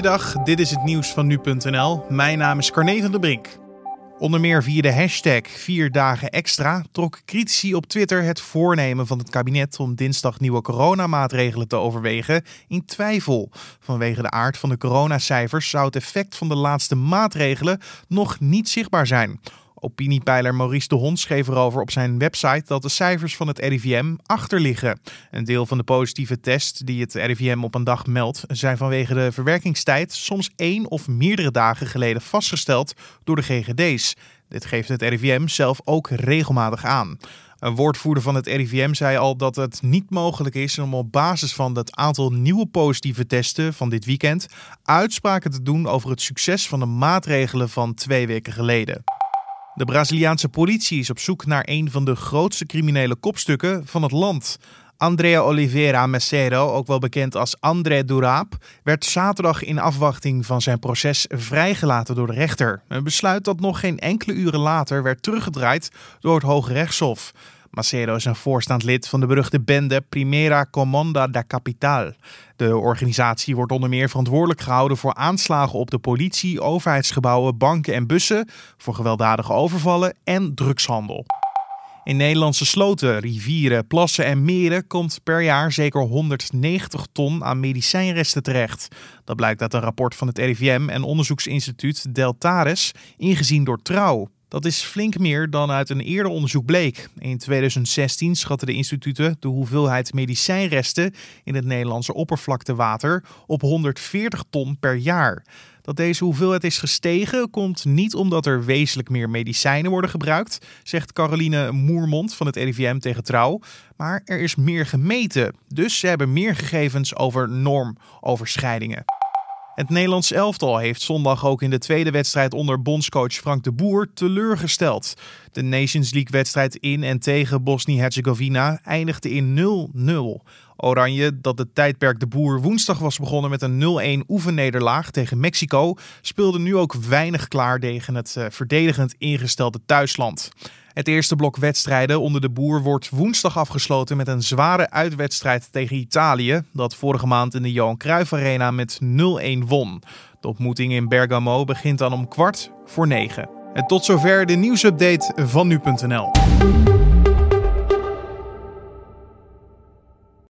Goeiedag, dit is het nieuws van nu.nl. Mijn naam is Carne van der Brink. Onder meer via de hashtag 4 dagen extra trok critici op Twitter het voornemen van het kabinet om dinsdag nieuwe coronamaatregelen te overwegen in twijfel. Vanwege de aard van de coronacijfers zou het effect van de laatste maatregelen nog niet zichtbaar zijn. Opiniepeiler Maurice de Hond schreef erover op zijn website dat de cijfers van het RIVM achterliggen. Een deel van de positieve test die het RIVM op een dag meldt, zijn vanwege de verwerkingstijd soms één of meerdere dagen geleden vastgesteld door de GGD's. Dit geeft het RIVM zelf ook regelmatig aan. Een woordvoerder van het RIVM zei al dat het niet mogelijk is om op basis van het aantal nieuwe positieve testen van dit weekend uitspraken te doen over het succes van de maatregelen van twee weken geleden. De Braziliaanse politie is op zoek naar een van de grootste criminele kopstukken van het land. Andrea Oliveira Macedo, ook wel bekend als André Durap, werd zaterdag in afwachting van zijn proces vrijgelaten door de rechter. Een besluit dat nog geen enkele uren later werd teruggedraaid door het Hoge Rechtshof. Macedo is een voorstaand lid van de beruchte bende Primera Comanda da Capital. De organisatie wordt onder meer verantwoordelijk gehouden voor aanslagen op de politie, overheidsgebouwen, banken en bussen, voor gewelddadige overvallen en drugshandel. In Nederlandse sloten, rivieren, plassen en meren komt per jaar zeker 190 ton aan medicijnresten terecht. Dat blijkt uit een rapport van het RIVM en onderzoeksinstituut Deltares, ingezien door Trouw. Dat is flink meer dan uit een eerder onderzoek bleek. In 2016 schatten de instituten de hoeveelheid medicijnresten in het Nederlandse oppervlaktewater op 140 ton per jaar. Dat deze hoeveelheid is gestegen komt niet omdat er wezenlijk meer medicijnen worden gebruikt, zegt Caroline Moermond van het RIVM tegen Trouw. Maar er is meer gemeten, dus ze hebben meer gegevens over normoverschrijdingen. Het Nederlands elftal heeft zondag ook in de tweede wedstrijd onder bondscoach Frank de Boer teleurgesteld. De Nations League-wedstrijd in en tegen Bosnië-Herzegovina eindigde in 0-0. Oranje, dat het tijdperk de Boer woensdag was begonnen met een 0-1 oefennederlaag tegen Mexico, speelde nu ook weinig klaar tegen het eh, verdedigend ingestelde thuisland. Het eerste blok wedstrijden onder de boer wordt woensdag afgesloten met een zware uitwedstrijd tegen Italië, dat vorige maand in de Johan Cruijff Arena met 0-1 won. De ontmoeting in Bergamo begint dan om kwart voor negen. En tot zover de nieuwsupdate van nu.nl.